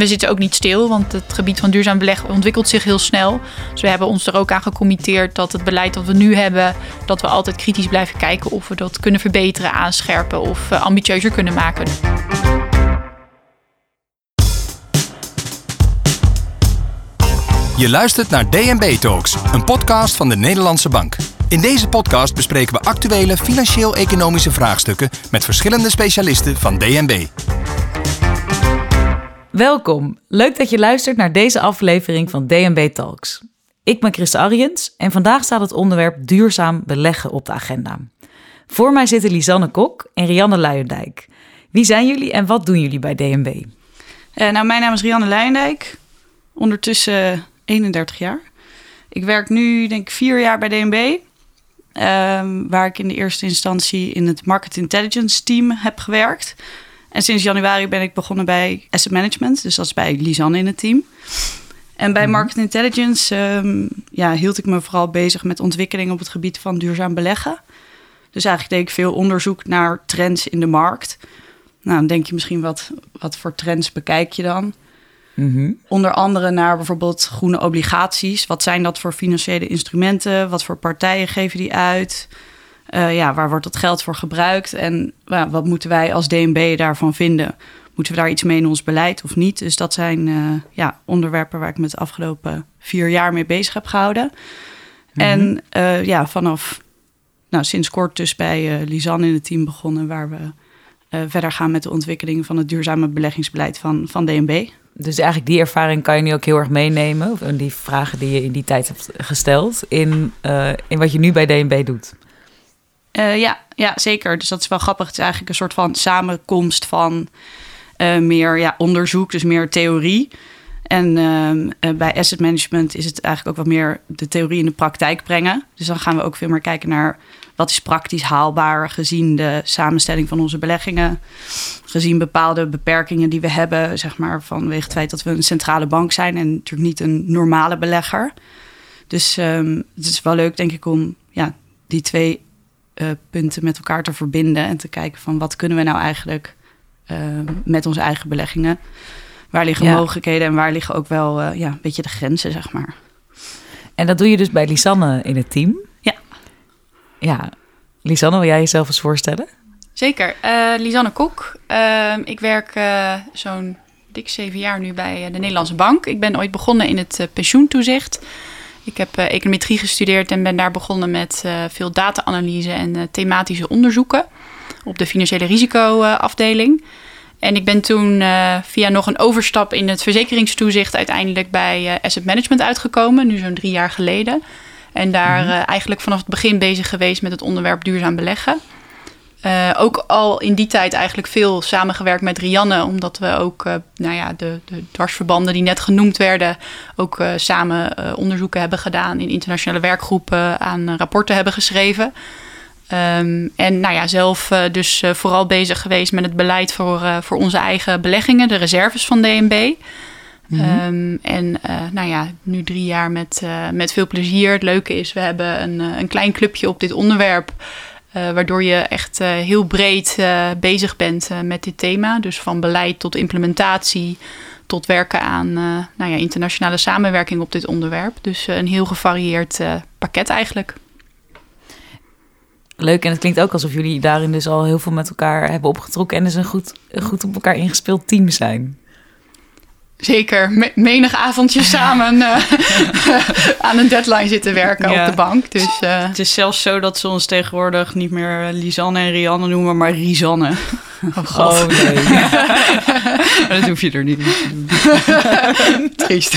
We zitten ook niet stil, want het gebied van duurzaam beleg ontwikkelt zich heel snel. Dus we hebben ons er ook aan gecommitteerd dat het beleid dat we nu hebben, dat we altijd kritisch blijven kijken of we dat kunnen verbeteren, aanscherpen of uh, ambitieuzer kunnen maken. Je luistert naar DNB Talks, een podcast van de Nederlandse Bank. In deze podcast bespreken we actuele financieel-economische vraagstukken met verschillende specialisten van DNB. Welkom. Leuk dat je luistert naar deze aflevering van DNB Talks. Ik ben Chris Ariens en vandaag staat het onderwerp duurzaam beleggen op de agenda. Voor mij zitten Lisanne Kok en Rianne Luijendijk. Wie zijn jullie en wat doen jullie bij DNB? Eh, nou, mijn naam is Rianne Luijendijk, ondertussen 31 jaar. Ik werk nu denk ik vier jaar bij DNB, ehm, waar ik in de eerste instantie in het Market Intelligence team heb gewerkt. En sinds januari ben ik begonnen bij asset management. Dus dat is bij Lisanne in het team. En bij mhm. market intelligence um, ja, hield ik me vooral bezig met ontwikkeling op het gebied van duurzaam beleggen. Dus eigenlijk deed ik veel onderzoek naar trends in de markt. Nou, dan denk je misschien wat, wat voor trends bekijk je dan? Mhm. Onder andere naar bijvoorbeeld groene obligaties. Wat zijn dat voor financiële instrumenten? Wat voor partijen geven die uit? Uh, ja, waar wordt dat geld voor gebruikt? En wat moeten wij als DNB daarvan vinden? Moeten we daar iets mee in ons beleid of niet? Dus dat zijn uh, ja, onderwerpen waar ik me het afgelopen vier jaar mee bezig heb gehouden. Mhm. En eh, ja, vanaf nou, sinds kort dus bij Lisanne in het team begonnen... waar we verder gaan met de ontwikkeling van het duurzame beleggingsbeleid van, van DNB. Dus eigenlijk die ervaring kan je nu ook heel erg meenemen... of die vragen die je in die tijd hebt gesteld... in, in wat je nu bij DNB doet. Uh, ja, ja, zeker. Dus dat is wel grappig. Het is eigenlijk een soort van samenkomst van uh, meer ja, onderzoek, dus meer theorie. En uh, bij asset management is het eigenlijk ook wat meer de theorie in de praktijk brengen. Dus dan gaan we ook veel meer kijken naar wat is praktisch haalbaar gezien de samenstelling van onze beleggingen. Gezien bepaalde beperkingen die we hebben, zeg maar vanwege het feit dat we een centrale bank zijn en natuurlijk niet een normale belegger. Dus um, het is wel leuk, denk ik, om ja, die twee punten met elkaar te verbinden en te kijken van wat kunnen we nou eigenlijk uh, met onze eigen beleggingen. Waar liggen ja. mogelijkheden en waar liggen ook wel uh, ja, een beetje de grenzen, zeg maar. En dat doe je dus bij Lisanne in het team? Ja. Ja. Lisanne, wil jij jezelf eens voorstellen? Zeker. Lisanne Kok. Ehm, ik werk zo'n dik zeven jaar nu bij de Nederlandse Bank. Ik ben ooit begonnen in het pensioentoezicht. Ik heb uh, econometrie gestudeerd en ben daar begonnen met uh, veel data-analyse en uh, thematische onderzoeken op de financiële risicoafdeling. En ik ben toen via nog een overstap in het verzekeringstoezicht uiteindelijk bij asset management uitgekomen, nu zo'n drie jaar geleden. En daar -hmm. eigenlijk vanaf het begin bezig geweest met het onderwerp duurzaam beleggen. Uh, ook al in die tijd eigenlijk veel samengewerkt met Rianne, omdat we ook uh, nou ja, de, de, dwarsverbanden die net genoemd werden, ook uh, samen onderzoeken hebben gedaan in internationale werkgroepen, aan rapporten hebben geschreven. Um, en nou ja, zelf dus vooral bezig geweest met het beleid voor, voor onze eigen beleggingen, de reserves van DNB. Mm -hmm. um, en nou ja, nu drie jaar met, met veel plezier. Het leuke is, we hebben een, een klein clubje op dit onderwerp. Uh, waardoor je echt uh, heel breed uh, bezig bent met dit thema. Dus van beleid tot implementatie, tot werken aan nou ja, internationale samenwerking op dit onderwerp. Dus een heel gevarieerd pakket eigenlijk. Leuk, en het klinkt ook alsof jullie daarin dus al heel veel met elkaar hebben opgetrokken en dus een goed, goed op elkaar ingespeeld team zijn. Zeker, menig avondje samen uh, aan een deadline zitten werken ja. op de bank. Dus, uh... Het is zelfs zo dat ze ons tegenwoordig niet meer Lisanne en Rianne noemen, maar Risanne. Oh, God. Oh, nee. dat hoef je er niet mee te doen. Triest.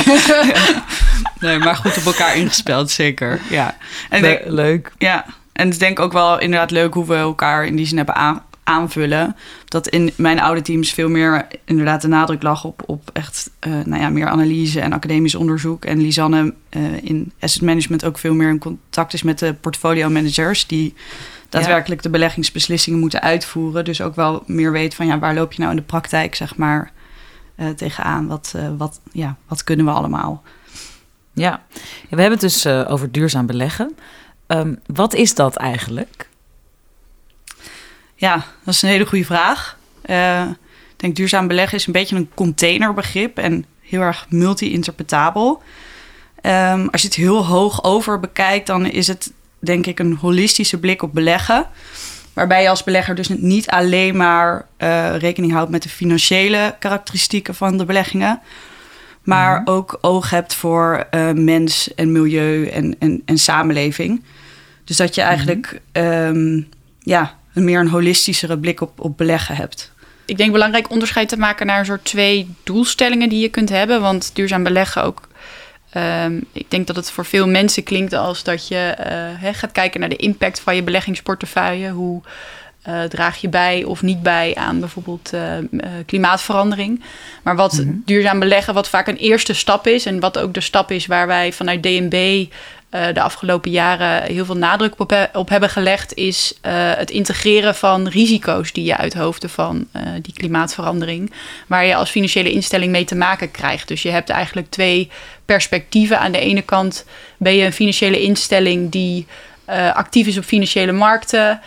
nee, maar goed op elkaar ingespeeld, zeker. Ja. En Le denk, leuk. Ja, en ik denk ook wel inderdaad leuk hoe we elkaar in die zin hebben aan, aanvullen. Dat in mijn oude teams veel meer inderdaad de nadruk lag op, op echt uh, nou ja, meer analyse en academisch onderzoek. En Lisanne uh, in asset management ook veel meer in contact is met de portfolio managers die daadwerkelijk ja. de beleggingsbeslissingen moeten uitvoeren. Dus ook wel meer weet van ja, waar loop je nou in de praktijk, zeg maar, uh, tegenaan? Wat, wat, ja, wat kunnen we allemaal? Ja, we hebben het dus over duurzaam beleggen. Um, wat is dat eigenlijk? Ja, dat is een hele goede vraag. Uh, ik denk duurzaam beleggen is een beetje een containerbegrip en heel erg multi-interpretabel. Ehm, als je het heel hoog over bekijkt, dan is het denk ik een holistische blik op beleggen. Waarbij je als belegger dus niet alleen maar uh, rekening houdt met de financiële karakteristieken van de beleggingen. Maar mhm. ook oog hebt voor uh, mens en milieu en, en, en samenleving. Dus dat je mhm. eigenlijk um, ja, een meer een holistischere blik op, op beleggen hebt. Ik denk belangrijk onderscheid te maken naar een soort twee doelstellingen die je kunt hebben. Want duurzaam beleggen ook Um, ik denk dat het voor veel mensen klinkt als dat je uh, gaat kijken naar de impact van je beleggingsportefeuille. Hoe uh, draag je bij of niet bij aan bijvoorbeeld uh, klimaatverandering. Maar wat mm -hmm. duurzaam beleggen, wat vaak een eerste stap is en wat ook de stap is waar wij vanuit DNB de afgelopen jaren heel veel nadruk op, hebben gelegd, is uh, het integreren van risico's die je uit hoofden van uh, die klimaatverandering, waar je als financiële instelling mee te maken krijgt. Dus je hebt eigenlijk twee perspectieven. Aan de ene kant ben je een financiële instelling die actief is op financiële markten.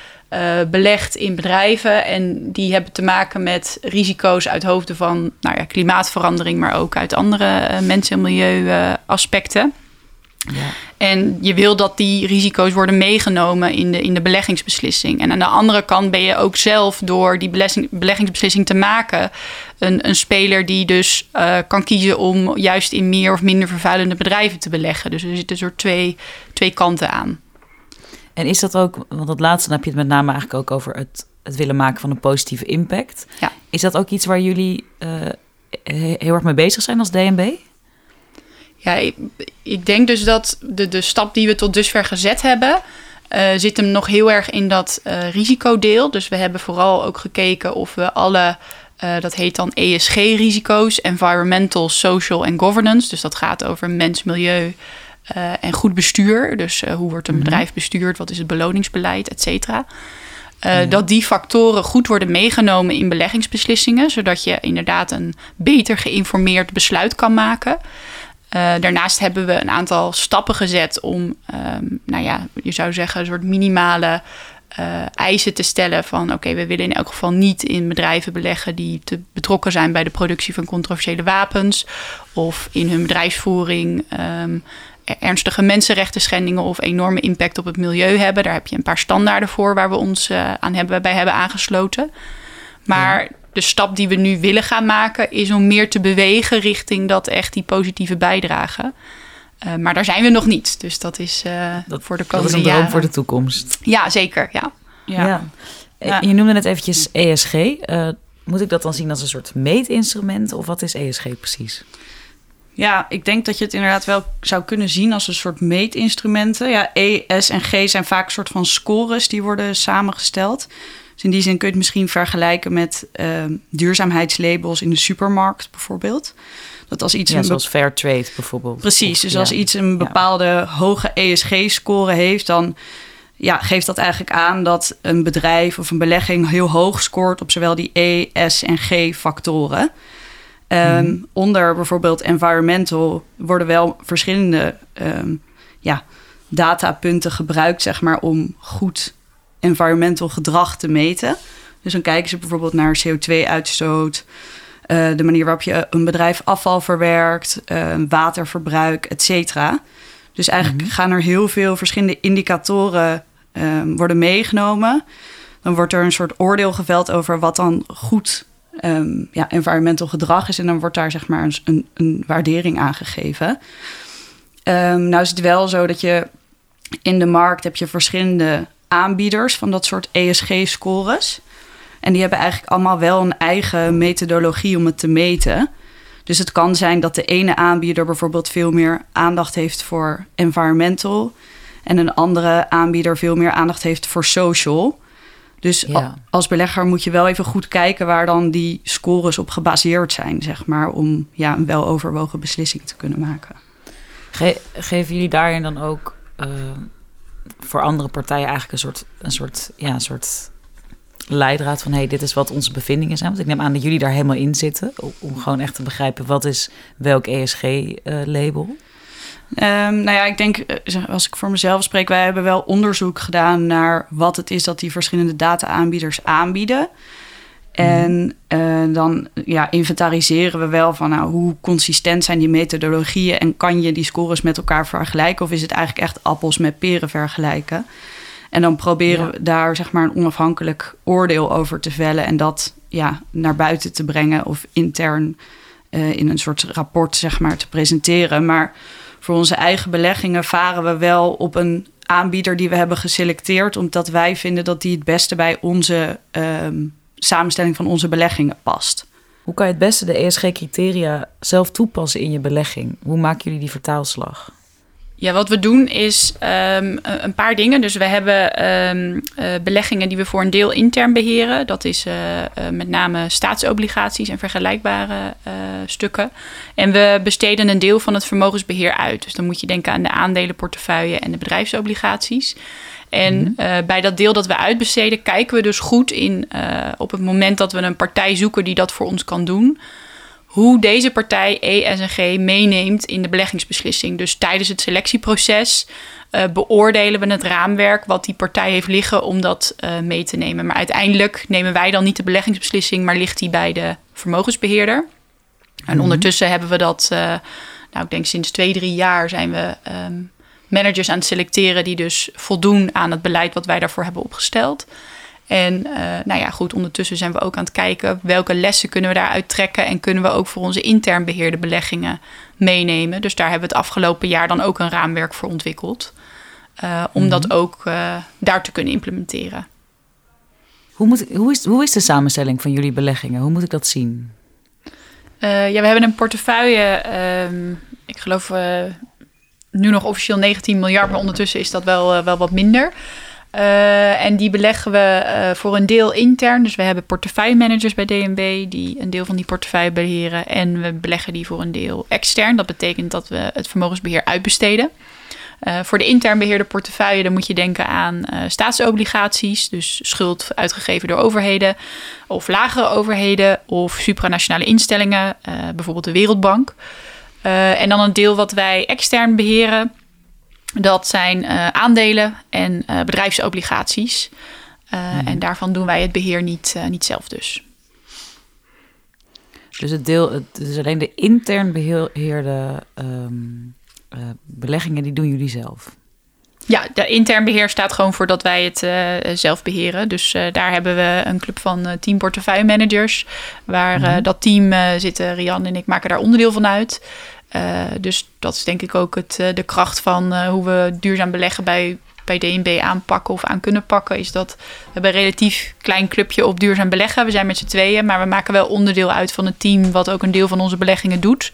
Belegt in bedrijven. En die hebben te maken met risico's uit hoofden van nou ja, klimaatverandering, maar ook uit andere mensen- en milieuaspecten. Ja. En je wil dat die risico's worden meegenomen in de, in de beleggingsbeslissing. En aan de andere kant ben je ook zelf door die beleggingsbeslissing te maken een, een speler die dus uh, kan kiezen om juist in meer of minder vervuilende bedrijven te beleggen. Dus er zitten soort twee, twee kanten aan. En is dat ook, want het laatste heb je het met name eigenlijk ook over het, het willen maken van een positieve impact. Ja. Is dat ook iets waar jullie uh, heel erg mee bezig zijn als DNB? Ja, ik, ik, denk dus dat de, de stap die we tot dusver gezet hebben, uh, zit hem nog heel erg in dat uh, risicodeel. Dus we hebben vooral ook gekeken of we alle, uh, dat heet dan ESG-risico's, environmental, social en governance. Dus dat gaat over mens, milieu en goed bestuur. Dus hoe wordt een mhm. bedrijf bestuurd, wat is het beloningsbeleid, et cetera. Uh, Dat die factoren goed worden meegenomen in beleggingsbeslissingen, zodat je inderdaad een beter geïnformeerd besluit kan maken. Uh, daarnaast hebben we een aantal stappen gezet om, um, nou ja, je zou zeggen, een soort minimale uh, eisen te stellen van oké, we willen in elk geval niet in bedrijven beleggen die te betrokken zijn bij de productie van controversiële wapens of in hun bedrijfsvoering um, ernstige mensenrechten schendingen of enorme impact op het milieu hebben. Daar heb je een paar standaarden voor waar we ons uh, aan hebben, bij hebben aangesloten. Maar de stap die we nu willen gaan maken is om meer te bewegen richting dat echt die positieve bijdrage. Uh, maar daar zijn we nog niet. Dus dat is uh, dat, voor de komende jaren. Dat is een droom voor de toekomst. Ja, zeker. Ja. Ja. ja. ja. Je noemde net eventjes ESG. Uh, moet ik dat dan zien als een soort meetinstrument? Of wat is ESG precies? Ja, ik denk dat je het inderdaad wel zou kunnen zien als een soort meetinstrumenten. Ja, E, S en G zijn vaak een soort van scores die worden samengesteld. Dus in die zin kun je het misschien vergelijken met uh, duurzaamheidslabels in de supermarkt bijvoorbeeld. Dat als iets ja, zoals fair trade bijvoorbeeld. Precies, dus als iets een bepaalde hoge ESG-score heeft, dan ja, geeft dat eigenlijk aan dat een bedrijf of een belegging heel hoog scoort op zowel die E, S en G-factoren. Um, Onder bijvoorbeeld environmental worden wel verschillende um, ja, datapunten gebruikt, zeg maar, om goed environmental gedrag te meten. Dus dan kijken ze bijvoorbeeld naar CO2-uitstoot, uh, eh, de manier waarop je een bedrijf afval verwerkt, uh, waterverbruik, et cetera. Dus eigenlijk mhm. gaan er heel veel verschillende indicatoren um, worden meegenomen. Dan wordt er een soort oordeel geveld over wat dan goed um, ja, environmental gedrag is. En dan wordt daar zeg maar een, een, waardering aangegeven. Um, nou is het wel zo dat je in de markt heb je verschillende aanbieders van dat soort ESG-scores. En die hebben eigenlijk allemaal wel een eigen methodologie om het te meten. Dus het kan zijn dat de ene aanbieder bijvoorbeeld veel meer aandacht heeft voor environmental. En een andere aanbieder veel meer aandacht heeft voor social. Dus als belegger moet je wel even goed kijken waar dan die scores op gebaseerd zijn, zeg maar, om ja, een weloverwogen beslissing te kunnen maken. geven jullie daarin dan ook uh, voor andere partijen eigenlijk een soort, een soort, ja, een soort leidraad van hey, dit is wat onze bevindingen zijn. Want ik neem aan dat jullie daar helemaal in zitten. Om gewoon echt te begrijpen wat is welk ESG-label. Um, nou ja, ik denk, eh, als ik voor mezelf spreek, wij hebben wel onderzoek gedaan naar wat het is dat die verschillende data-aanbieders aanbieden. En uh, dan ja, inventariseren we wel van nou, hoe consistent zijn die methodologieën en kan je die scores met elkaar vergelijken of is het eigenlijk echt appels met peren vergelijken? En dan proberen we daar zeg maar een onafhankelijk oordeel over te vellen en dat ja, naar buiten te brengen of intern uh, in een soort rapport zeg maar te presenteren. Maar voor onze eigen beleggingen varen we wel op een aanbieder die we hebben geselecteerd, omdat wij vinden dat die het beste bij onze um, samenstelling van onze beleggingen past. Hoe kan je het beste de ESG-criteria zelf toepassen in je belegging? Hoe maken jullie die vertaalslag? Ja, wat we doen is um, een paar dingen. Dus we hebben um, uh, beleggingen die we voor een deel intern beheren. Dat is uh, uh, met name staatsobligaties en vergelijkbare stukken. En we besteden een deel van het vermogensbeheer uit. Dus dan moet je denken aan de aandelenportefeuille en de bedrijfsobligaties. En mm -hmm. bij dat deel dat we uitbesteden, kijken we dus goed in op het moment dat we een partij zoeken die dat voor ons kan doen hoe deze partij ESG meeneemt in de beleggingsbeslissing. Dus tijdens het selectieproces uh, beoordelen we het raamwerk wat die partij heeft liggen om dat mee te nemen. Maar uiteindelijk nemen wij dan niet de beleggingsbeslissing, maar ligt die bij de vermogensbeheerder. En mhm. ondertussen hebben we dat, nou ik denk sinds twee, drie jaar zijn we um, managers aan het selecteren die dus voldoen aan het beleid wat wij daarvoor hebben opgesteld. En uh, nou ja, goed, ondertussen zijn we ook aan het kijken welke lessen kunnen we daaruit trekken en kunnen we ook voor onze intern beheerde beleggingen meenemen. Dus daar hebben we het afgelopen jaar dan ook een raamwerk voor ontwikkeld. Uh, om mm -hmm. dat ook uh, daar te kunnen implementeren. Hoe, moet, hoe, is, hoe is de samenstelling van jullie beleggingen? Hoe moet ik dat zien? ja, we hebben een portefeuille, um, ik geloof nu nog officieel 19 miljard, maar ondertussen is dat wel, wel wat minder. Uh, en die beleggen we uh, voor een deel intern. Dus we hebben portefeuillemanagers bij DNB die een deel van die portefeuille beheren. En we beleggen die voor een deel extern. Dat betekent dat we het vermogensbeheer uitbesteden. Voor de intern beheerde portefeuille dan moet je denken aan staatsobligaties. Dus schuld uitgegeven door overheden of lagere overheden of supranationale instellingen. bijvoorbeeld de Wereldbank. En dan een deel wat wij extern beheren dat zijn uh, aandelen en uh, bedrijfsobligaties. Mm. En daarvan doen wij het beheer niet, niet zelf dus. Dus het deel, het is alleen de intern beheerde um, beleggingen, die doen jullie zelf? Ja, de intern beheer staat gewoon voor dat wij het uh, zelf beheren. Dus uh, daar hebben we een club van uh, team portefeuille managers. Waar mm -hmm. dat team zitten, Rian en ik maken daar onderdeel van uit. Uh, dus dat is denk ik ook het, uh, de kracht van uh, hoe we duurzaam beleggen bij, bij DNB aanpakken of aan kunnen pakken. Is dat we hebben een relatief klein clubje op duurzaam beleggen. We zijn met z'n tweeën, maar we maken wel onderdeel uit van het team wat ook een deel van onze beleggingen doet.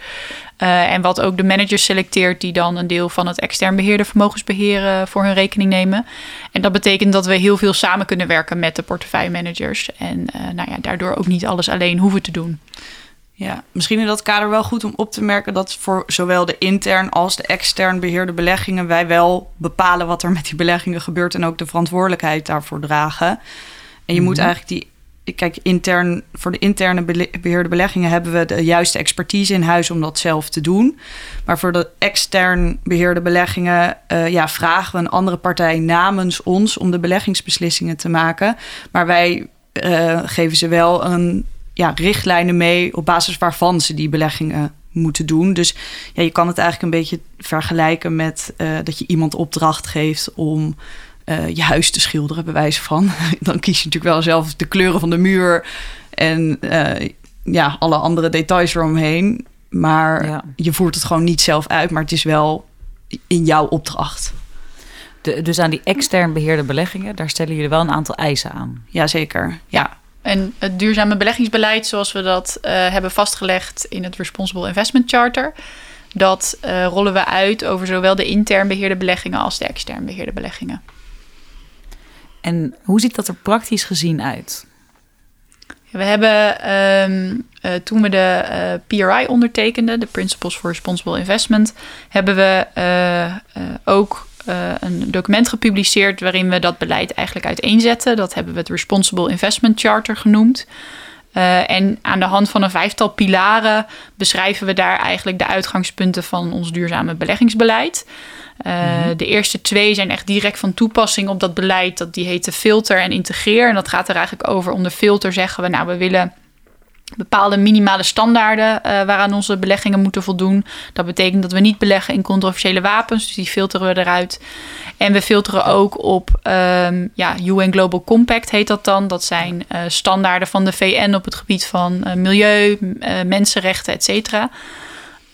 en wat ook de managers selecteert die dan een deel van het extern beheerde vermogensbeheer voor hun rekening nemen. En dat betekent dat we heel veel samen kunnen werken met de portefeuillemanagers. En nou ja, daardoor ook niet alles alleen hoeven te doen. Ja, misschien in dat kader wel goed om op te merken dat voor zowel de intern als de extern beheerde beleggingen wij wel bepalen wat er met die beleggingen gebeurt en ook de verantwoordelijkheid daarvoor dragen. En je moet eigenlijk die. Kijk, intern, voor de interne beheerde beleggingen hebben we de juiste expertise in huis om dat zelf te doen. Maar voor de extern beheerde beleggingen uh, ja, vragen we een andere partij namens ons om de beleggingsbeslissingen te maken. Maar wij uh, geven ze wel een ja, richtlijnen mee op basis waarvan ze die beleggingen moeten doen. Dus ja, je kan het eigenlijk een beetje vergelijken met uh, dat je iemand opdracht geeft om uh, je huis te schilderen, bij wijze van. Dan kies je natuurlijk wel zelf de kleuren van de muur en uh, ja, alle andere details eromheen. Maar ja. je voert het gewoon niet zelf uit, maar het is wel in jouw opdracht. De, dus aan die extern beheerde beleggingen, daar stellen jullie wel een aantal eisen aan. Jazeker, ja. En het duurzame beleggingsbeleid, zoals we dat uh, hebben vastgelegd in het Responsible Investment Charter, dat uh, rollen we uit over zowel de intern beheerde beleggingen als de extern beheerde beleggingen. En hoe ziet dat er praktisch gezien uit? We hebben um, uh, toen we de uh, PRI ondertekenden, de Principles for Responsible Investment, hebben we uh, ook uh, een document gepubliceerd waarin we dat beleid eigenlijk uiteenzetten. Dat hebben we het Responsible Investment Charter genoemd. Uh, en aan de hand van een vijftal pilaren beschrijven we daar eigenlijk de uitgangspunten van ons duurzame beleggingsbeleid. Uh, De eerste twee zijn echt direct van toepassing op dat beleid. Dat die heette filter en integreer. En dat gaat er eigenlijk over. Onder filter zeggen we, nou, we willen bepaalde minimale standaarden uh, waaraan onze beleggingen moeten voldoen. Dat betekent dat we niet beleggen in controversiële wapens, dus die filteren we eruit. En we filteren ook op um, ja, UN Global Compact heet dat dan. Dat zijn uh, standaarden van de VN op het gebied van uh, milieu, mensenrechten, et cetera.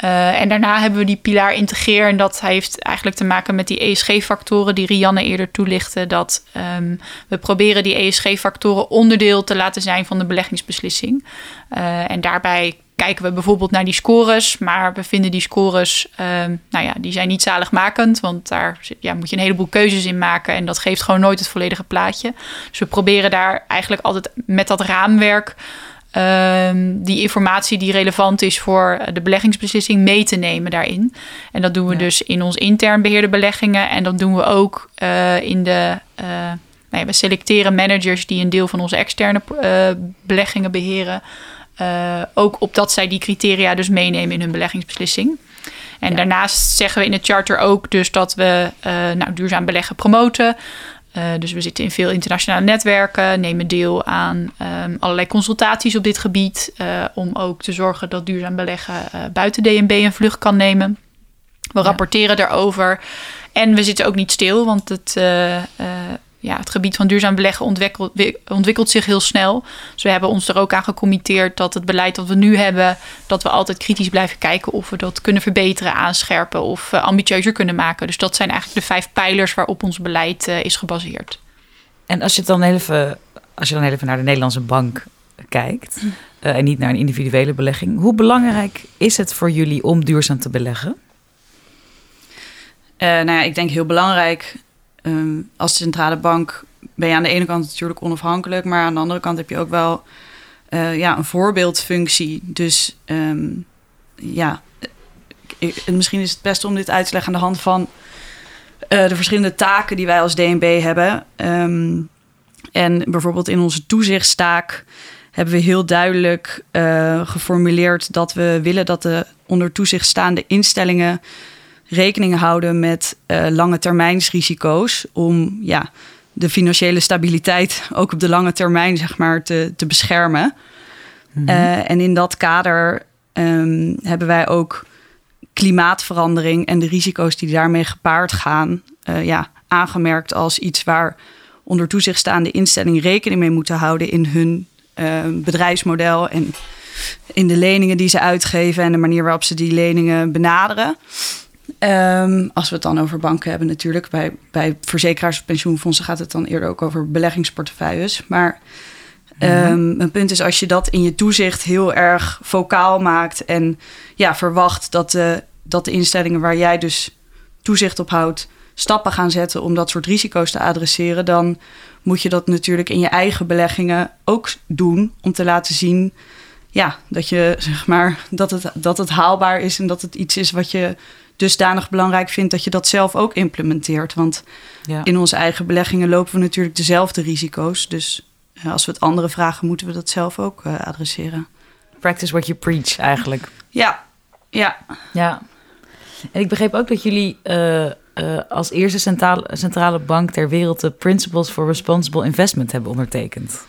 Uh, en daarna hebben we die pilaar integreer. En dat heeft eigenlijk te maken met die ESG-factoren die Rianne eerder toelichtte. Dat um, we proberen die ESG-factoren onderdeel te laten zijn van de beleggingsbeslissing. Uh, en daarbij kijken we bijvoorbeeld naar die scores. Maar we vinden die scores, um, nou ja, die zijn niet zaligmakend. Want daar ja, moet je een heleboel keuzes in maken. En dat geeft gewoon nooit het volledige plaatje. Dus we proberen daar eigenlijk altijd met dat raamwerk um, die informatie die relevant is voor de beleggingsbeslissing mee te nemen daarin. En dat doen we ja. dus in ons intern beheerde beleggingen. En dat doen we ook uh, in de. Uh, nou we selecteren managers die een deel van onze externe uh, beleggingen beheren. ook opdat zij die criteria dus meenemen in hun beleggingsbeslissing. En ja. daarnaast zeggen we in het charter ook dus dat we nou, duurzaam beleggen promoten. Uh, dus we zitten in veel internationale netwerken, nemen deel aan um, allerlei consultaties op dit gebied. Uh, om ook te zorgen dat duurzaam beleggen uh, buiten DNB een vlucht kan nemen. We ja. rapporteren daarover. En we zitten ook niet stil, want het ja, het gebied van duurzaam beleggen ontwikkelt, ontwikkelt zich heel snel. Dus we hebben ons er ook aan gecommitteerd dat het beleid dat we nu hebben, dat we altijd kritisch blijven kijken of we dat kunnen verbeteren, aanscherpen of uh, ambitieuzer kunnen maken. Dus dat zijn eigenlijk de vijf pijlers waarop ons beleid uh, is gebaseerd. En als je dan even, als je dan even naar de Nederlandse bank kijkt uh, en niet naar een individuele belegging, hoe belangrijk is het voor jullie om duurzaam te beleggen? nou ja, ik denk heel belangrijk um, als centrale bank ben je aan de ene kant natuurlijk onafhankelijk, maar aan de andere kant heb je ook wel uh, ja, een voorbeeldfunctie. Dus um, ja, ik, misschien is het best om dit uit te leggen aan de hand van uh, de verschillende taken die wij als DNB hebben. Um, en bijvoorbeeld in onze toezichtstaak hebben we heel duidelijk geformuleerd dat we willen dat de onder toezicht staande instellingen rekening houden met uh, lange termijnsrisico's om ja, de financiële stabiliteit ook op de lange termijn zeg maar, te, te beschermen. Mm-hmm. Uh, en in dat kader um, hebben wij ook klimaatverandering en de risico's die daarmee gepaard gaan, uh, ja, aangemerkt als iets waar onder toezicht staande instellingen rekening mee moeten houden in hun bedrijfsmodel en in de leningen die ze uitgeven en de manier waarop ze die leningen benaderen. Um, als we het dan over banken hebben natuurlijk. Bij, bij verzekeraars of pensioenfondsen gaat het dan eerder ook over beleggingsportefeuilles. Maar um, mijn punt is als je dat in je toezicht heel erg vocaal maakt... en ja, verwacht dat de, dat de instellingen waar jij dus toezicht op houdt... stappen gaan zetten om dat soort risico's te adresseren... dan moet je dat natuurlijk in je eigen beleggingen ook doen... om te laten zien ja, dat, je, zeg maar, dat, het, dat het haalbaar is en dat het iets is wat je dusdanig belangrijk vindt dat je dat zelf ook implementeert. Want ja. in onze eigen beleggingen lopen we natuurlijk dezelfde risico's. Dus uh, als we het andere vragen, moeten we dat zelf ook uh, adresseren. Practice what you preach eigenlijk. Ja, ja. Ja. En ik begreep ook dat jullie uh, als eerste centrale, centrale bank ter wereld de Principles for Responsible Investment hebben ondertekend.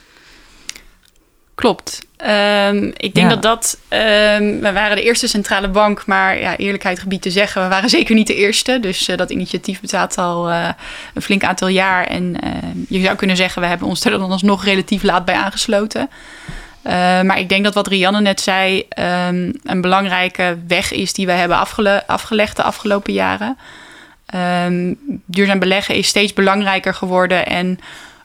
Klopt. Um, ik denk ja. dat dat. Um, we waren de eerste centrale bank, maar ja, eerlijkheid gebied te zeggen, we waren zeker niet de eerste. Dus uh, dat initiatief bestaat al uh, een flink aantal jaar. En uh, je zou kunnen zeggen, we hebben ons er dan alsnog relatief laat bij aangesloten. maar ik denk dat wat Rianne net zei, um, een belangrijke weg is die wij hebben afgele afgelegd de afgelopen jaren. duurzaam beleggen is steeds belangrijker geworden en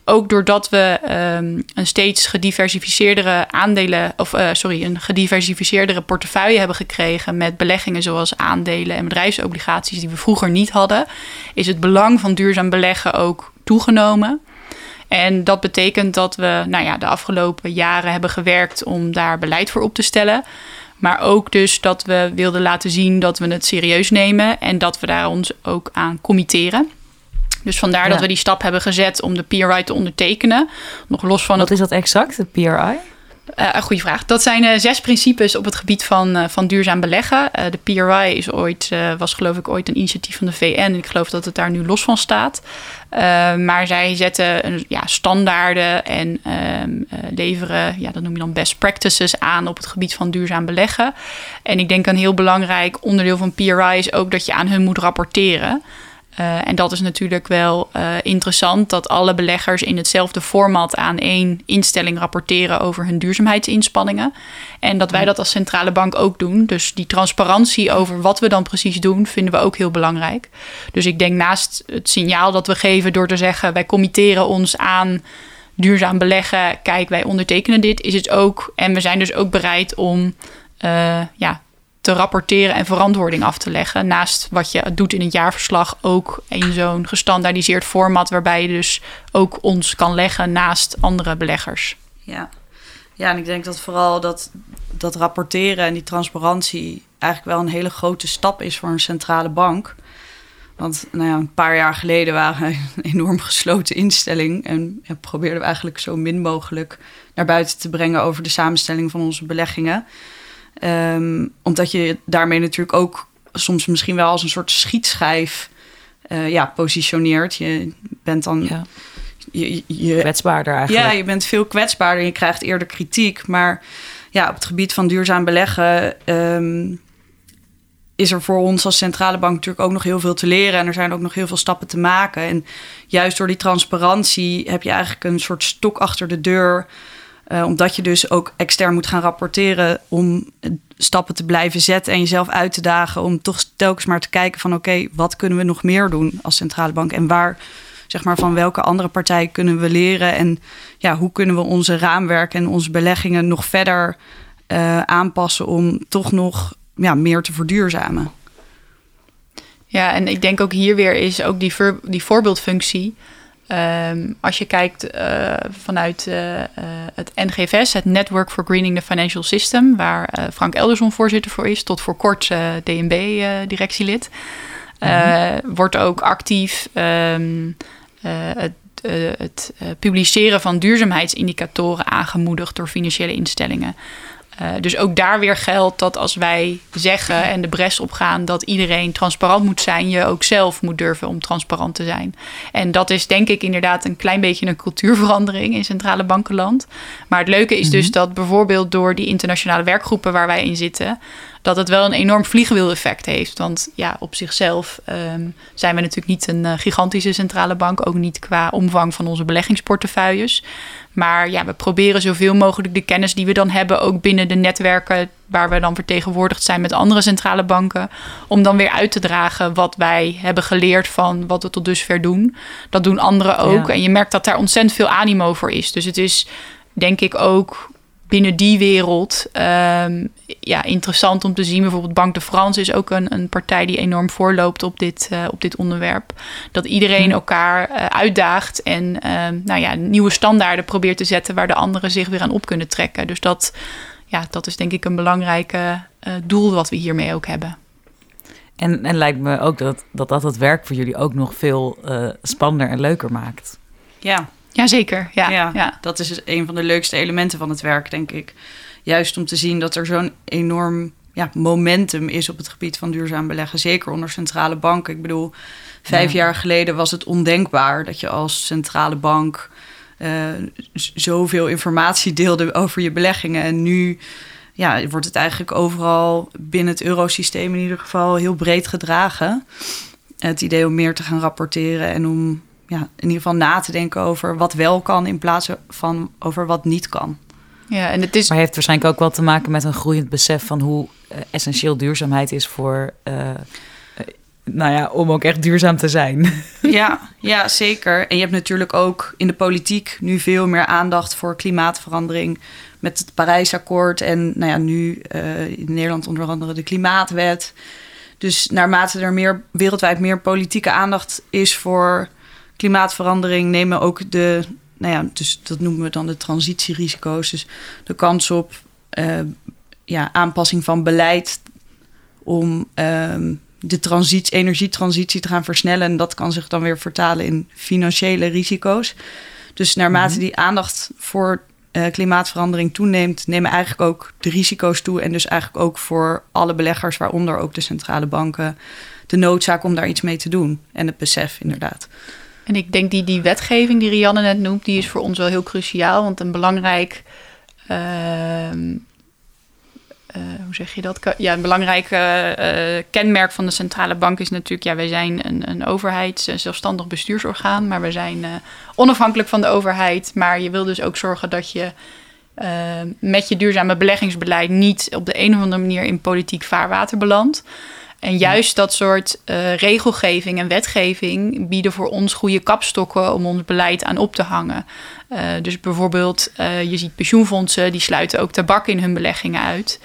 ook doordat we um, een steeds gediversifieerdere aandelen, of uh, sorry, een gediversifieerdere portefeuille hebben gekregen met beleggingen zoals aandelen en bedrijfsobligaties die we vroeger niet hadden, is het belang van duurzaam beleggen ook toegenomen. En dat betekent dat we nou ja, de afgelopen jaren hebben gewerkt om daar beleid voor op te stellen. Maar ook dus dat we wilden laten zien dat we het serieus nemen en dat we daar ons ook aan committeren. Dus vandaar ja. dat we die stap hebben gezet om de PRI te ondertekenen. Nog los van Wat is dat exact, de PRI? Uh, een goede vraag. Dat zijn uh, zes principes op het gebied van, uh, van duurzaam beleggen. de PRI is ooit, was geloof ik ooit een initiatief van de VN. Ik geloof dat het daar nu los van staat. maar zij zetten ja, standaarden en ehm, leveren, ja, dat noem je dan best practices aan op het gebied van duurzaam beleggen. En ik denk een heel belangrijk onderdeel van PRI is ook dat je aan hun moet rapporteren. Uh, en dat is natuurlijk wel uh, interessant dat alle beleggers in hetzelfde format aan één instelling rapporteren over hun duurzaamheidsinspanningen. En dat wij dat als centrale bank ook doen. Dus die transparantie over wat we dan precies doen, vinden we ook heel belangrijk. Dus ik denk naast het signaal dat we geven door te zeggen wij committeren ons aan duurzaam beleggen, kijk wij ondertekenen dit, is het ook. En we zijn dus ook bereid om uh, ja, te rapporteren en verantwoording af te leggen. Naast wat je doet in het jaarverslag, ook in zo'n gestandaardiseerd format, waarbij je dus ook ons kan leggen naast andere beleggers. Ja, ja en ik denk dat vooral dat, dat rapporteren en die transparantie eigenlijk wel een hele grote stap is voor een centrale bank. Want nou ja, een paar jaar geleden waren we een enorm gesloten instelling. En ja, probeerden we eigenlijk zo min mogelijk naar buiten te brengen over de samenstelling van onze beleggingen. Um, omdat je daarmee natuurlijk ook soms misschien wel als een soort schietschijf uh, ja, positioneert. Je bent dan. Ja. Je, je, kwetsbaarder eigenlijk. Ja, je bent veel kwetsbaarder en je krijgt eerder kritiek. Maar ja, op het gebied van duurzaam beleggen um, is er voor ons als centrale bank natuurlijk ook nog heel veel te leren. En er zijn ook nog heel veel stappen te maken. En juist door die transparantie heb je eigenlijk een soort stok achter de deur uh, omdat je dus ook extern moet gaan rapporteren om stappen te blijven zetten en jezelf uit te dagen om toch telkens maar te kijken van oké, wat kunnen we nog meer doen als centrale bank en waar zeg maar van welke andere partij kunnen we leren en ja, hoe kunnen we onze raamwerk en onze beleggingen nog verder uh, aanpassen om toch nog ja, meer te verduurzamen. Ja, en ik denk ook hier weer is ook die, die voorbeeldfunctie. Um, als je kijkt uh, vanuit uh, het NGFS, het Network for Greening the Financial System, waar Frank Elderson voorzitter voor is, tot voor kort DNB-directielid, -hmm. wordt ook actief um, het, het publiceren van duurzaamheidsindicatoren aangemoedigd door financiële instellingen. Uh, dus ook daar weer geldt dat als wij zeggen en de bres opgaan dat iedereen transparant moet zijn, je ook zelf moet durven om transparant te zijn. En dat is denk ik inderdaad een klein beetje een cultuurverandering in centrale bankenland. Maar het leuke is dus mhm. dat bijvoorbeeld door die internationale werkgroepen waar wij in zitten, dat het wel een enorm vliegwiel-effect heeft. Want ja, op zichzelf um, zijn we natuurlijk niet een uh, gigantische centrale bank, ook niet qua omvang van onze beleggingsportefeuilles. Maar ja, we proberen zoveel mogelijk de kennis die we dan hebben, ook binnen de netwerken waar we dan vertegenwoordigd zijn met andere centrale banken, om dan weer uit te dragen wat wij hebben geleerd van wat we tot dusver doen. Dat doen anderen ook. En je merkt dat daar ontzettend veel animo voor is. Dus het is denk ik ook binnen die wereld um, ja, interessant om te zien. Bijvoorbeeld Banque de France is ook een, een partij die enorm voorloopt op dit, uh, op dit onderwerp. Dat iedereen elkaar uh, uitdaagt en uh, nou ja, nieuwe standaarden probeert te zetten waar de anderen zich weer aan op kunnen trekken. Dus dat, ja, dat is denk ik een belangrijk uh, doel wat we hiermee ook hebben. En, en lijkt me ook dat, dat dat het werk voor jullie ook nog veel spannender en leuker maakt. Ja, Jazeker, ja, ja, ja. Dat is een van de leukste elementen van het werk, denk ik. Juist om te zien dat er zo'n enorm ja, momentum is op het gebied van duurzaam beleggen. Zeker onder centrale banken. Ik bedoel, vijf jaar geleden was het ondenkbaar dat je als centrale bank uh, zoveel informatie deelde over je beleggingen. En nu ja, wordt het eigenlijk overal binnen het eurosysteem in ieder geval heel breed gedragen. Het idee om meer te gaan rapporteren en om ja, in ieder geval na te denken over wat wel kan in plaats van over wat niet kan. Ja, en het is... Maar heeft waarschijnlijk ook wel te maken met een groeiend besef van hoe uh, essentieel duurzaamheid is voor. Uh, uh, nou ja, om ook echt duurzaam te zijn. Ja, ja, zeker. En je hebt natuurlijk ook in de politiek nu veel meer aandacht voor klimaatverandering. Met het Parijsakkoord en nou ja, nu in Nederland onder andere de Klimaatwet. Dus naarmate er meer, wereldwijd meer politieke aandacht is voor klimaatverandering nemen ook de, nou ja, dus dat noemen we dan de transitierisico's. Dus de kans op uh, ja, aanpassing van beleid om um, de transitie, energietransitie te gaan versnellen. En dat kan zich dan weer vertalen in financiële risico's. Dus naarmate mm die aandacht voor uh, klimaatverandering toeneemt, nemen eigenlijk ook de risico's toe. En dus eigenlijk ook voor alle beleggers, waaronder ook de centrale banken, de noodzaak om daar iets mee te doen. En het besef, inderdaad. En ik denk die, die wetgeving die Rianne net noemt, die is voor ons wel heel cruciaal. Want een belangrijk. Uh, hoe zeg je dat? Ja, een belangrijk uh, kenmerk van de centrale bank is natuurlijk, ja, wij zijn een, een overheid, een zelfstandig bestuursorgaan, maar we zijn onafhankelijk van de overheid. Maar je wil dus ook zorgen dat je met je duurzame beleggingsbeleid niet op de een of andere manier in politiek vaarwater belandt. En juist dat soort uh, regelgeving en wetgeving bieden voor ons goede kapstokken om ons beleid aan op te hangen. Uh, dus bijvoorbeeld, uh, je ziet pensioenfondsen, die sluiten ook tabak in hun beleggingen uit.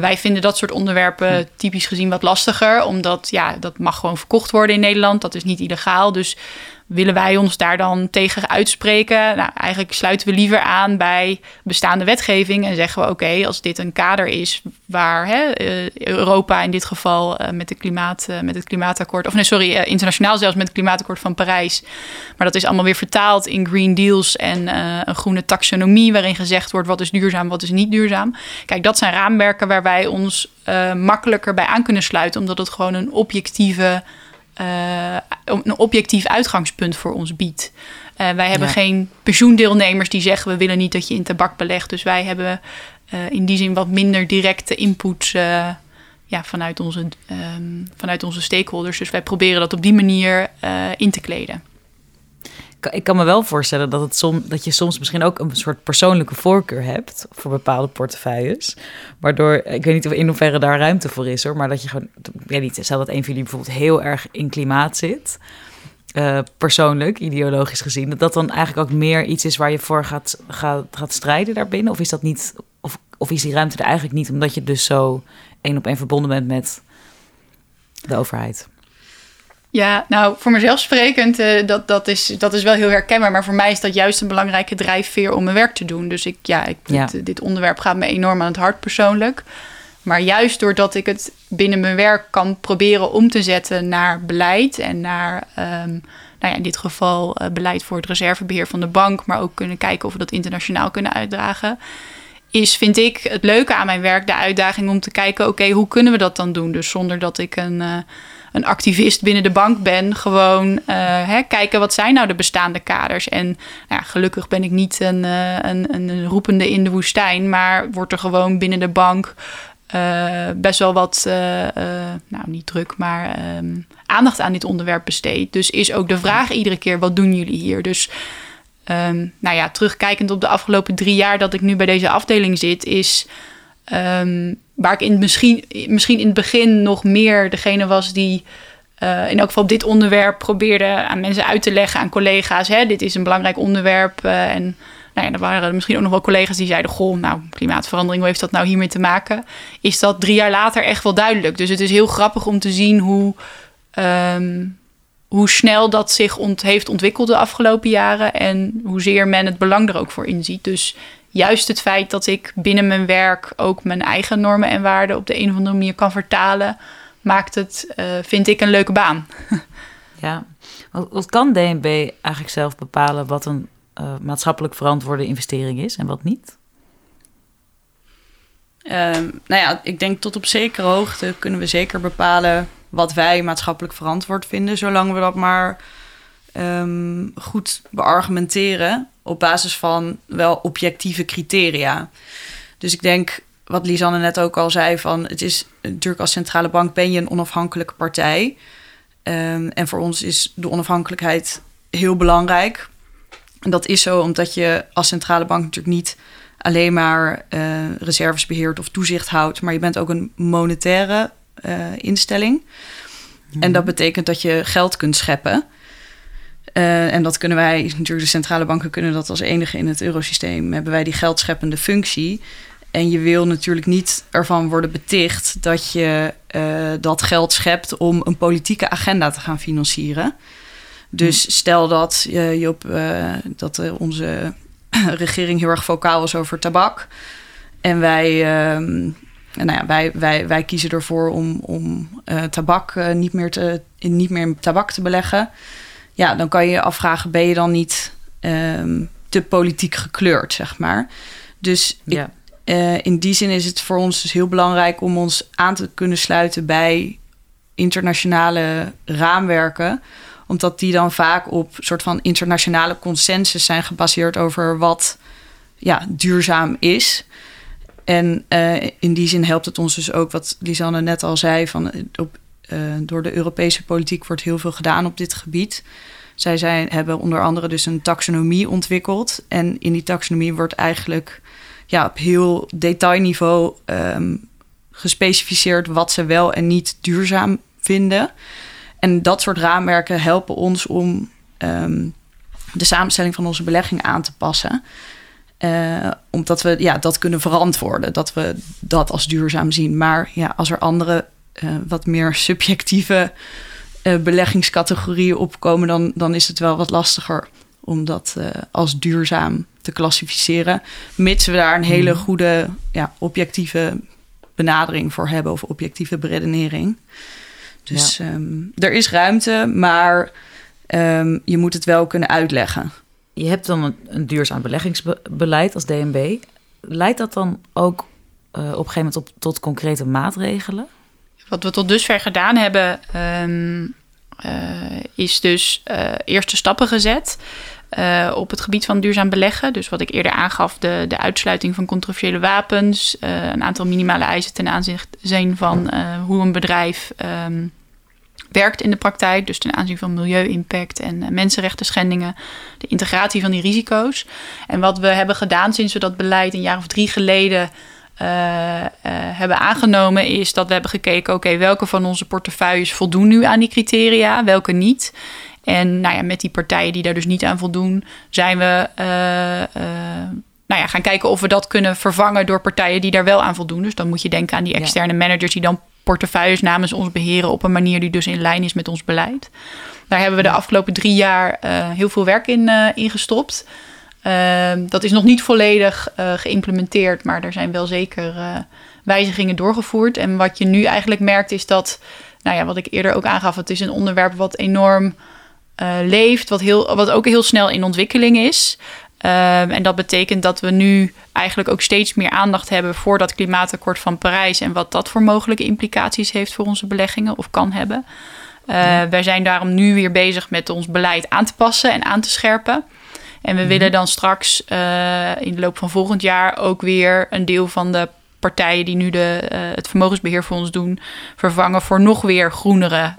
wij vinden dat soort onderwerpen typisch gezien wat lastiger, omdat ja, dat mag gewoon verkocht worden in Nederland. Dat is niet illegaal. Dus willen wij ons daar dan tegen uitspreken? Nou, eigenlijk sluiten we liever aan bij bestaande wetgeving en zeggen we: oké, als dit een kader is waar hè, eh, Europa in dit geval uh, met, de klimaat, uh, met het klimaatakkoord, of nee, sorry, internationaal zelfs met het klimaatakkoord van Parijs, maar dat is allemaal weer vertaald in Green Deals en een groene taxonomie, waarin gezegd wordt wat is duurzaam, wat is niet duurzaam. Kijk, dat zijn raamwerken waar wij ons makkelijker bij aan kunnen sluiten, omdat het gewoon een objectieve uh, een objectief uitgangspunt voor ons biedt. Uh, wij hebben geen pensioendeelnemers die zeggen we willen niet dat je in tabak belegt. Dus wij hebben uh, in die zin wat minder directe input ja, vanuit, onze, um, vanuit onze stakeholders. Dus wij proberen dat op die manier in te kleden ik kan me wel voorstellen dat, het som, dat je soms misschien ook een soort persoonlijke voorkeur hebt voor bepaalde portefeuilles. Waardoor, ik weet niet of in hoeverre daar ruimte voor is hoor, maar dat je gewoon, ik weet niet, stel dat een van jullie bijvoorbeeld heel erg in klimaat zit. Uh, persoonlijk, ideologisch gezien, dat dat dan eigenlijk ook meer iets is waar je voor gaat, gaat, gaat strijden daarbinnen? Of is dat niet, of, of is die ruimte er eigenlijk niet, omdat je dus zo één op één verbonden bent met de overheid? Ja, nou, voor mezelf sprekend, uh, dat, dat, is, dat is wel heel herkenbaar. Maar voor mij is dat juist een belangrijke drijfveer om mijn werk te doen. Dus ik, ja, ik, Dit, dit, onderwerp gaat me enorm aan het hart persoonlijk. Maar juist doordat ik het binnen mijn werk kan proberen om te zetten naar beleid en naar, um, nou ja, in dit geval uh, beleid voor het reservebeheer van de bank, maar ook kunnen kijken of we dat internationaal kunnen uitdragen. Is, vind ik, het leuke aan mijn werk de uitdaging om te kijken: oké, hoe kunnen we dat dan doen? Dus zonder dat ik een. Uh, een activist binnen de bank ben. Gewoon uh, hè, kijken wat zijn nou de bestaande kaders. En nou ja, gelukkig ben ik niet een, uh, een, een, roepende in de woestijn. Maar wordt er gewoon binnen de bank uh, best wel wat, nou niet druk, maar um, aandacht aan dit onderwerp besteed. Dus is ook de vraag iedere keer, wat doen jullie hier? Dus um, nou ja, terugkijkend op de afgelopen drie jaar dat ik nu bij deze afdeling zit, is... Um, waar ik in misschien, misschien in het begin nog meer degene was die uh, in elk geval dit onderwerp probeerde aan mensen uit te leggen, aan collega's. Hè, dit is een belangrijk onderwerp. Uh, en nou ja, er waren misschien ook nog wel collega's die zeiden: Goh, nou, klimaatverandering, hoe heeft dat nou hiermee te maken? Is dat drie jaar later echt wel duidelijk? Dus het is heel grappig om te zien hoe. Um, hoe snel dat zich ont heeft ontwikkeld de afgelopen jaren en hoezeer men het belang er ook voor inziet. Dus juist het feit dat ik binnen mijn werk ook mijn eigen normen en waarden op de een of andere manier kan vertalen, maakt het, uh, vind ik, een leuke baan. ja, wat, kan DNB eigenlijk zelf bepalen wat een uh, maatschappelijk verantwoorde investering is en wat niet? Uh, nou ja, ik denk tot op zekere hoogte kunnen we zeker bepalen wat wij maatschappelijk verantwoord vinden, zolang we dat maar um, goed beargumenteren op basis van wel objectieve criteria. Dus ik denk, wat Lisanne net ook al zei, van het is natuurlijk als centrale bank ben je een onafhankelijke partij. Um, en voor ons is de onafhankelijkheid heel belangrijk. En dat is zo omdat je als centrale bank natuurlijk niet alleen maar uh, reserves beheert of toezicht houdt, maar je bent ook een monetaire uh, instelling. En dat betekent dat je geld kunt scheppen. Uh, en dat kunnen wij, natuurlijk de centrale banken kunnen dat als enige in het eurosysteem, hebben wij die geldscheppende functie. En je wil natuurlijk niet ervan worden beticht dat je uh, dat geld schept om een politieke agenda te gaan financieren. Dus hm. stel dat, uh, Job, dat onze regering heel erg vocaal was over tabak. En wij, ehm, nou ja, wij, wij, wij kiezen ervoor om, om tabak niet, meer te, niet meer in tabak te beleggen ja, dan kan je je afvragen: ben je dan niet um, te politiek gekleurd, zeg maar. Dus Ja. eh, in die zin is het voor ons dus heel belangrijk om ons aan te kunnen sluiten bij internationale raamwerken. Omdat die dan vaak op soort van internationale consensus zijn gebaseerd over wat ja, duurzaam is. En eh, in die zin helpt het ons dus ook, wat Lisanne net al zei, van eh, op, eh, door de Europese politiek wordt heel veel gedaan op dit gebied. Zij zijn, hebben onder andere dus een taxonomie ontwikkeld. En in die taxonomie wordt eigenlijk ja, op heel detailniveau ehm, gespecificeerd wat ze wel en niet duurzaam vinden. En dat soort raamwerken helpen ons om ehm, de samenstelling van onze belegging aan te passen. Eh, omdat we ja, dat kunnen verantwoorden, dat we dat als duurzaam zien. Maar ja, als er andere eh, wat meer subjectieve eh, beleggingscategorieën opkomen, dan, dan is het wel wat lastiger om dat als duurzaam te klassificeren. Mits we daar een hele goede ja, objectieve benadering voor hebben of objectieve beredenering. Dus ehm, er is ruimte, maar ehm, je moet het wel kunnen uitleggen. Je hebt dan een, duurzaam beleggingsbeleid als DNB. Leidt dat dan ook eh, op een gegeven moment op, tot concrete maatregelen? Wat we tot dusver gedaan hebben, ehm, eh, is dus eh, eerste stappen gezet op het gebied van duurzaam beleggen. Dus wat ik eerder aangaf, de, de uitsluiting van controversiële wapens, een aantal minimale eisen ten aanzien van hoe een bedrijf ehm, werkt in de praktijk. Dus ten aanzien van milieu-impact en uh, mensenrechten schendingen, de integratie van die risico's. En wat we hebben gedaan sinds we dat beleid een jaar of drie geleden uh, uh, hebben aangenomen, is dat we hebben gekeken: oké, okay, welke van onze portefeuilles voldoen nu aan die criteria, welke niet. En nou ja, met die partijen die daar dus niet aan voldoen, zijn we uh, nou ja, gaan kijken of we dat kunnen vervangen door partijen die daar wel aan voldoen. Dus dan moet je denken aan die externe ja. managers die dan portefeuilles namens ons beheren op een manier die dus in lijn is met ons beleid. Daar hebben we de afgelopen drie jaar heel veel werk in, in gestopt. Uh, dat is nog niet volledig uh, geïmplementeerd, maar er zijn wel zeker uh, wijzigingen doorgevoerd. En wat je nu eigenlijk merkt is dat, nou ja, wat ik eerder ook aangaf, het is een onderwerp wat enorm eh, leeft, wat, heel, wat ook heel snel in ontwikkeling is. Um, en dat betekent dat we nu eigenlijk ook steeds meer aandacht hebben voor dat klimaatakkoord van Parijs en wat dat voor mogelijke implicaties heeft voor onze beleggingen of kan hebben. Ja. Wij zijn daarom nu weer bezig met ons beleid aan te passen en aan te scherpen. En we mm-hmm. willen dan straks uh, in de loop van volgend jaar ook weer een deel van de partijen die nu de, uh, het vermogensbeheer voor ons doen, vervangen voor nog weer groenere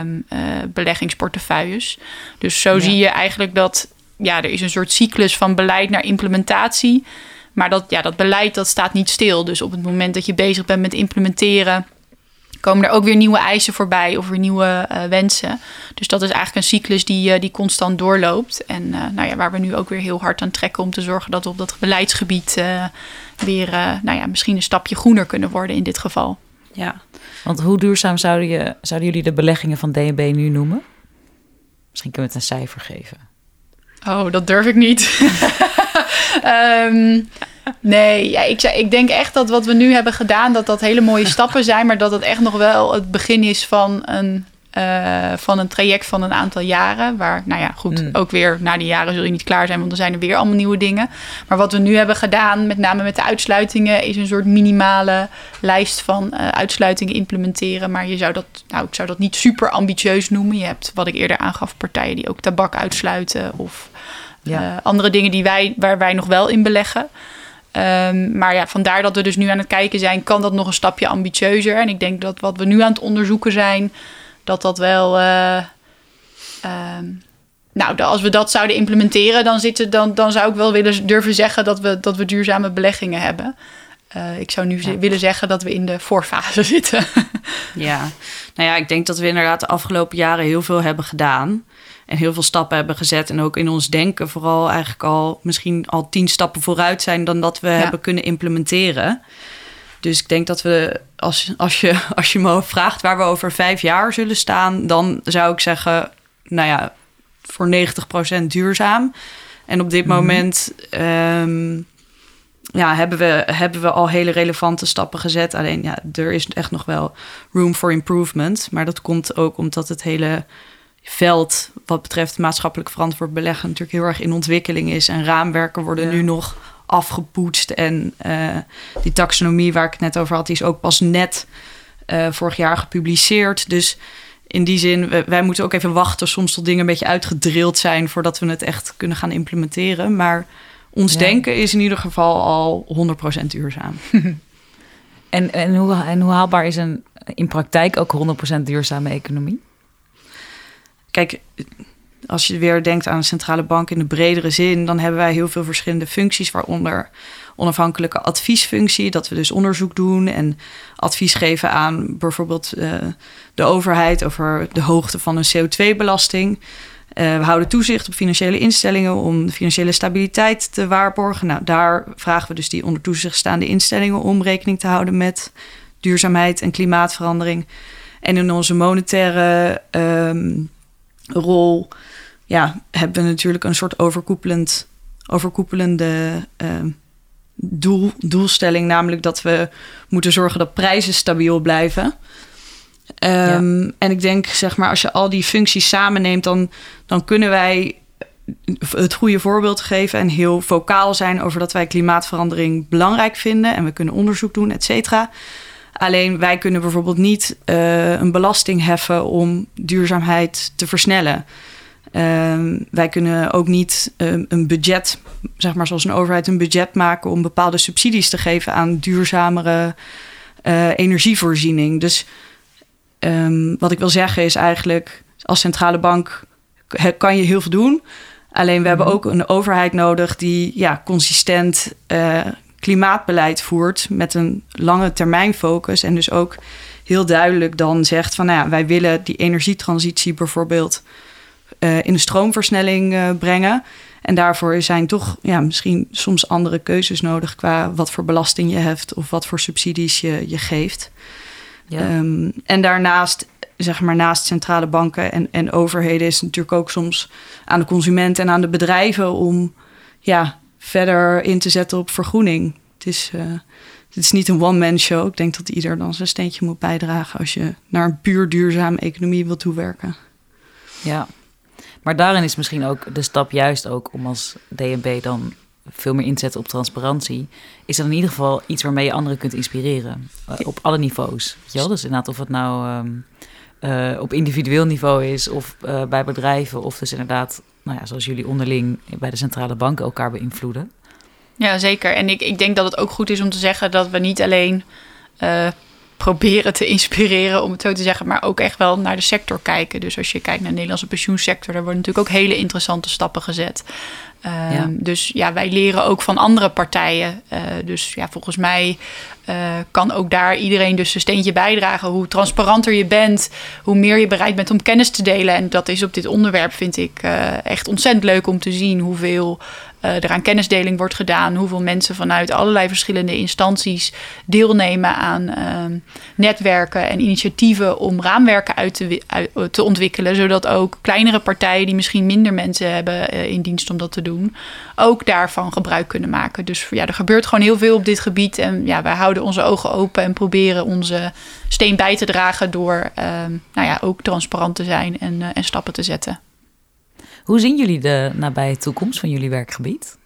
um, uh, beleggingsportefeuilles. Dus zo ja. zie je eigenlijk dat ja, er is een soort cyclus van beleid naar implementatie. Maar dat, ja, dat beleid dat staat niet stil. Dus op het moment dat je bezig bent met implementeren, komen er ook weer nieuwe eisen voorbij of weer nieuwe uh, wensen. Dus dat is eigenlijk een cyclus die, uh, die constant doorloopt. En uh, nou ja, waar we nu ook weer heel hard aan trekken om te zorgen dat we op dat beleidsgebied weer nou ja, misschien een stapje groener kunnen worden in dit geval. Ja, want hoe duurzaam zouden, je, zouden jullie de beleggingen van DNB nu noemen? Misschien kunnen we het een cijfer geven. Oh, dat durf ik niet. um, Nee, ja, ik, ik denk echt dat wat we nu hebben gedaan, dat dat hele mooie stappen zijn, maar dat het echt nog wel het begin is van een, uh, van een traject van een aantal jaren. Waar, nou ja, goed, mm. ook weer na die jaren zul je niet klaar zijn, want er zijn er weer allemaal nieuwe dingen. Maar wat we nu hebben gedaan, met name met de uitsluitingen, is een soort minimale lijst van uh, uitsluitingen implementeren. Maar je zou dat, nou, ik zou dat niet super ambitieus noemen. Je hebt, wat ik eerder aangaf, partijen die ook tabak uitsluiten of ja. uh, andere dingen die wij, waar wij nog wel in beleggen. Um, maar ja, vandaar dat we dus nu aan het kijken zijn, kan dat nog een stapje ambitieuzer? En ik denk dat wat we nu aan het onderzoeken zijn, dat dat wel. Uh, um, nou, als we dat zouden implementeren, dan, zitten, dan, dan zou ik wel willen durven zeggen dat we, dat we duurzame beleggingen hebben. Uh, ik zou nu ja. willen zeggen dat we in de voorfase zitten. ja, nou ja, ik denk dat we inderdaad de afgelopen jaren heel veel hebben gedaan. En heel veel stappen hebben gezet. En ook in ons denken vooral eigenlijk al misschien al tien stappen vooruit zijn dan dat we ja. hebben kunnen implementeren. Dus ik denk dat we, als, als, je, als je me vraagt waar we over vijf jaar zullen staan, dan zou ik zeggen, nou ja, voor 90% duurzaam. En op dit mm-hmm. moment um, ja, hebben, we, hebben we al hele relevante stappen gezet. Alleen ja, er is echt nog wel room for improvement. Maar dat komt ook omdat het hele veld wat betreft maatschappelijk verantwoord beleggen natuurlijk heel erg in ontwikkeling is. En raamwerken worden Ja. nu nog afgepoetst. En eh, die taxonomie waar ik het net over had, die is ook pas net eh, vorig jaar gepubliceerd. Dus in die zin, wij, wij moeten ook even wachten soms tot dingen een beetje uitgedrild zijn voordat we het echt kunnen gaan implementeren. Maar ons Ja. denken is in ieder geval al 100% duurzaam. En, en, hoe, en hoe haalbaar is een in praktijk ook 100% duurzame economie? Kijk, als je weer denkt aan een centrale bank in de bredere zin, dan hebben wij heel veel verschillende functies, waaronder onafhankelijke adviesfunctie, dat we dus onderzoek doen en advies geven aan bijvoorbeeld eh, de overheid over de hoogte van een CO2-belasting. Eh, we houden toezicht op financiële instellingen om financiële stabiliteit te waarborgen. Nou, daar vragen we dus die onder toezicht staande instellingen om rekening te houden met duurzaamheid en klimaatverandering. En in onze monetaire ehm, rol ja, hebben we natuurlijk een soort overkoepelend, overkoepelende ehm, doel, doelstelling, namelijk dat we moeten zorgen dat prijzen stabiel blijven. Ehm, En ik denk, zeg maar, als je al die functies samenneemt, dan, dan kunnen wij het goede voorbeeld geven en heel vocaal zijn over dat wij klimaatverandering belangrijk vinden en we kunnen onderzoek doen, et cetera. Alleen wij kunnen bijvoorbeeld niet eh, een belasting heffen om duurzaamheid te versnellen. Ehm, wij kunnen ook niet ehm, een budget, zeg maar zoals een overheid een budget maken om bepaalde subsidies te geven aan duurzamere eh, energievoorziening. Dus ehm, wat ik wil zeggen is eigenlijk, als centrale bank kan je heel veel doen. Alleen we hebben ook een overheid nodig die ja, consistent eh, klimaatbeleid voert met een lange termijn focus. En dus ook heel duidelijk dan zegt van nou ja, wij willen die energietransitie bijvoorbeeld eh, in de stroomversnelling eh, brengen. En daarvoor zijn toch ja, misschien soms andere keuzes nodig qua wat voor belasting je heft of wat voor subsidies je, je geeft. Ja. Ehm, en daarnaast, zeg maar, naast centrale banken en, en overheden is het natuurlijk ook soms aan de consument en aan de bedrijven om ja, verder in te zetten op vergroening. Het is, eh, het is niet een one-man show. Ik denk dat ieder dan zijn steentje moet bijdragen als je naar een puur duurzame economie wil toewerken. Ja, maar daarin is misschien ook de stap juist ook om als DNB dan veel meer inzetten op transparantie. Is dat in ieder geval iets waarmee je anderen kunt inspireren. eh, op alle niveaus. Weet je wel? Dus inderdaad of het nou ehm, eh, op individueel niveau is of eh, bij bedrijven. Of dus inderdaad, nou ja, zoals jullie onderling bij de centrale banken elkaar beïnvloeden. Ja, zeker. En ik, ik denk dat het ook goed is om te zeggen dat we niet alleen eh, proberen te inspireren, om het zo te zeggen, maar ook echt wel naar de sector kijken. Dus als je kijkt naar de Nederlandse pensioensector, daar worden natuurlijk ook hele interessante stappen gezet. Ehm, Ja. Dus ja, wij leren ook van andere partijen. Eh, dus ja, volgens mij eh, kan ook daar iedereen dus een steentje bijdragen. Hoe transparanter je bent, hoe meer je bereid bent om kennis te delen. En dat is op dit onderwerp, vind ik, eh, echt ontzettend leuk om te zien hoeveel er aan kennisdeling wordt gedaan. Hoeveel mensen vanuit allerlei verschillende instanties deelnemen aan ehm, netwerken en initiatieven om raamwerken uit uit- te ontwikkelen. Zodat ook kleinere partijen die misschien minder mensen hebben eh, in dienst om dat te doen, ook daarvan gebruik kunnen maken. Dus ja, er gebeurt gewoon heel veel op dit gebied. En ja, wij houden onze ogen open en proberen onze steen bij te dragen door ehm, nou ja, ook transparant te zijn en, eh, en stappen te zetten. Hoe zien jullie de nabije toekomst van jullie werkgebied?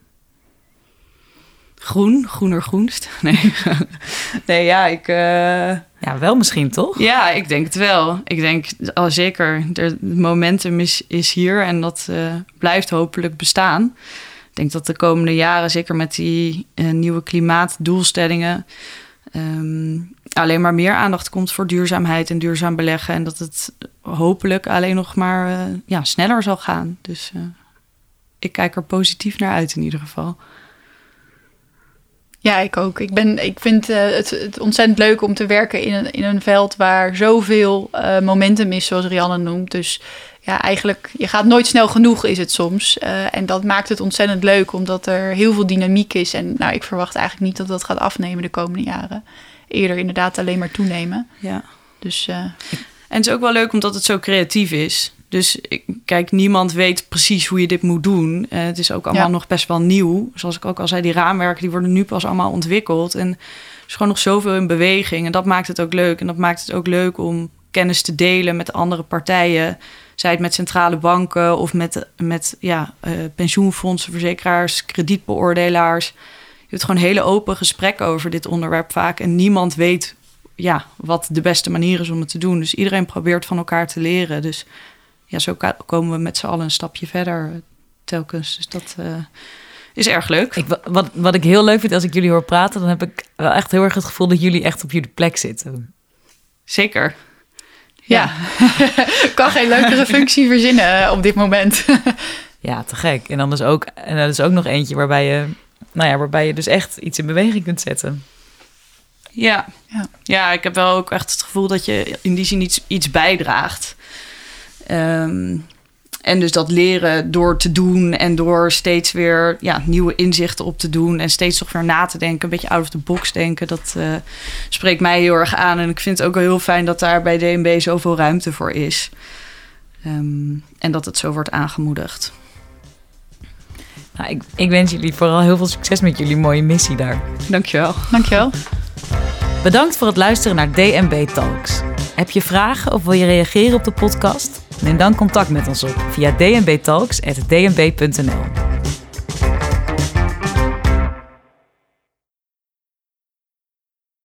Groen, groener groenst. Nee, nee ja, ik, eh, Ja, wel misschien toch? ja, ik denk het wel. Ik denk al zeker, er- het momentum is, is hier en dat eh, blijft hopelijk bestaan. Ik denk dat de komende jaren, zeker met die eh, nieuwe klimaatdoelstellingen, ehm, alleen maar meer aandacht komt voor duurzaamheid en duurzaam beleggen. En dat het hopelijk alleen nog maar eh, ja, sneller zal gaan. Dus eh, ik kijk er positief naar uit in ieder geval. Ja, ik ook. Ik, ben, ik vind eh, het, het ontzettend leuk om te werken in een, in een veld waar zoveel momentum is, zoals Rianne noemt. Dus ja, eigenlijk, je gaat nooit snel genoeg, is het soms. En dat maakt het ontzettend leuk, omdat er heel veel dynamiek is. En nou, ik verwacht eigenlijk niet dat dat gaat afnemen de komende jaren. Eerder inderdaad alleen maar toenemen. Ja. Dus En het is ook wel leuk omdat het zo creatief is. Dus kijk, niemand weet precies hoe je dit moet doen. Eh, het is ook allemaal Ja. nog best wel nieuw. Zoals ik ook al zei, die raamwerken die worden nu pas allemaal ontwikkeld. En er is gewoon nog zoveel in beweging. En dat maakt het ook leuk. En dat maakt het ook leuk om kennis te delen met andere partijen. Zij het met centrale banken of met, met ja, uh, pensioenfondsen, verzekeraars, kredietbeoordelaars. Je hebt gewoon hele open gesprekken over dit onderwerp vaak. En niemand weet ja, wat de beste manier is om het te doen. Dus iedereen probeert van elkaar te leren. Dus ja, zo komen we met z'n allen een stapje verder eh, telkens. Dus dat uh, is erg leuk. Ik, wat, wat ik heel leuk vind als ik jullie hoor praten, dan heb ik wel echt heel erg het gevoel dat jullie echt op jullie plek zitten. Zeker. Ja, ja. kan geen leukere functie verzinnen op dit moment. ja, te gek. En dan is ook, en dat is ook nog eentje waarbij je, nou ja, waarbij je dus echt iets in beweging kunt zetten. Ja. ja, ja, ik heb wel ook echt het gevoel dat je in die zin iets, iets bijdraagt. Um, en dus dat leren door te doen en door steeds weer ja, nieuwe inzichten op te doen en steeds toch weer na te denken, een beetje out of the box denken, dat uh, spreekt mij heel erg aan. En ik vind het ook wel heel fijn dat daar bij DNB zoveel ruimte voor is. Um, en dat het zo wordt aangemoedigd. Nou, ik, ik wens jullie vooral heel veel succes met jullie mooie missie daar. Dankjewel. Dankjewel. Bedankt voor het luisteren naar DNB Talks. Heb je vragen of wil je reageren op de podcast? Neem dan contact met ons op via dnbtalks.dnb.nl.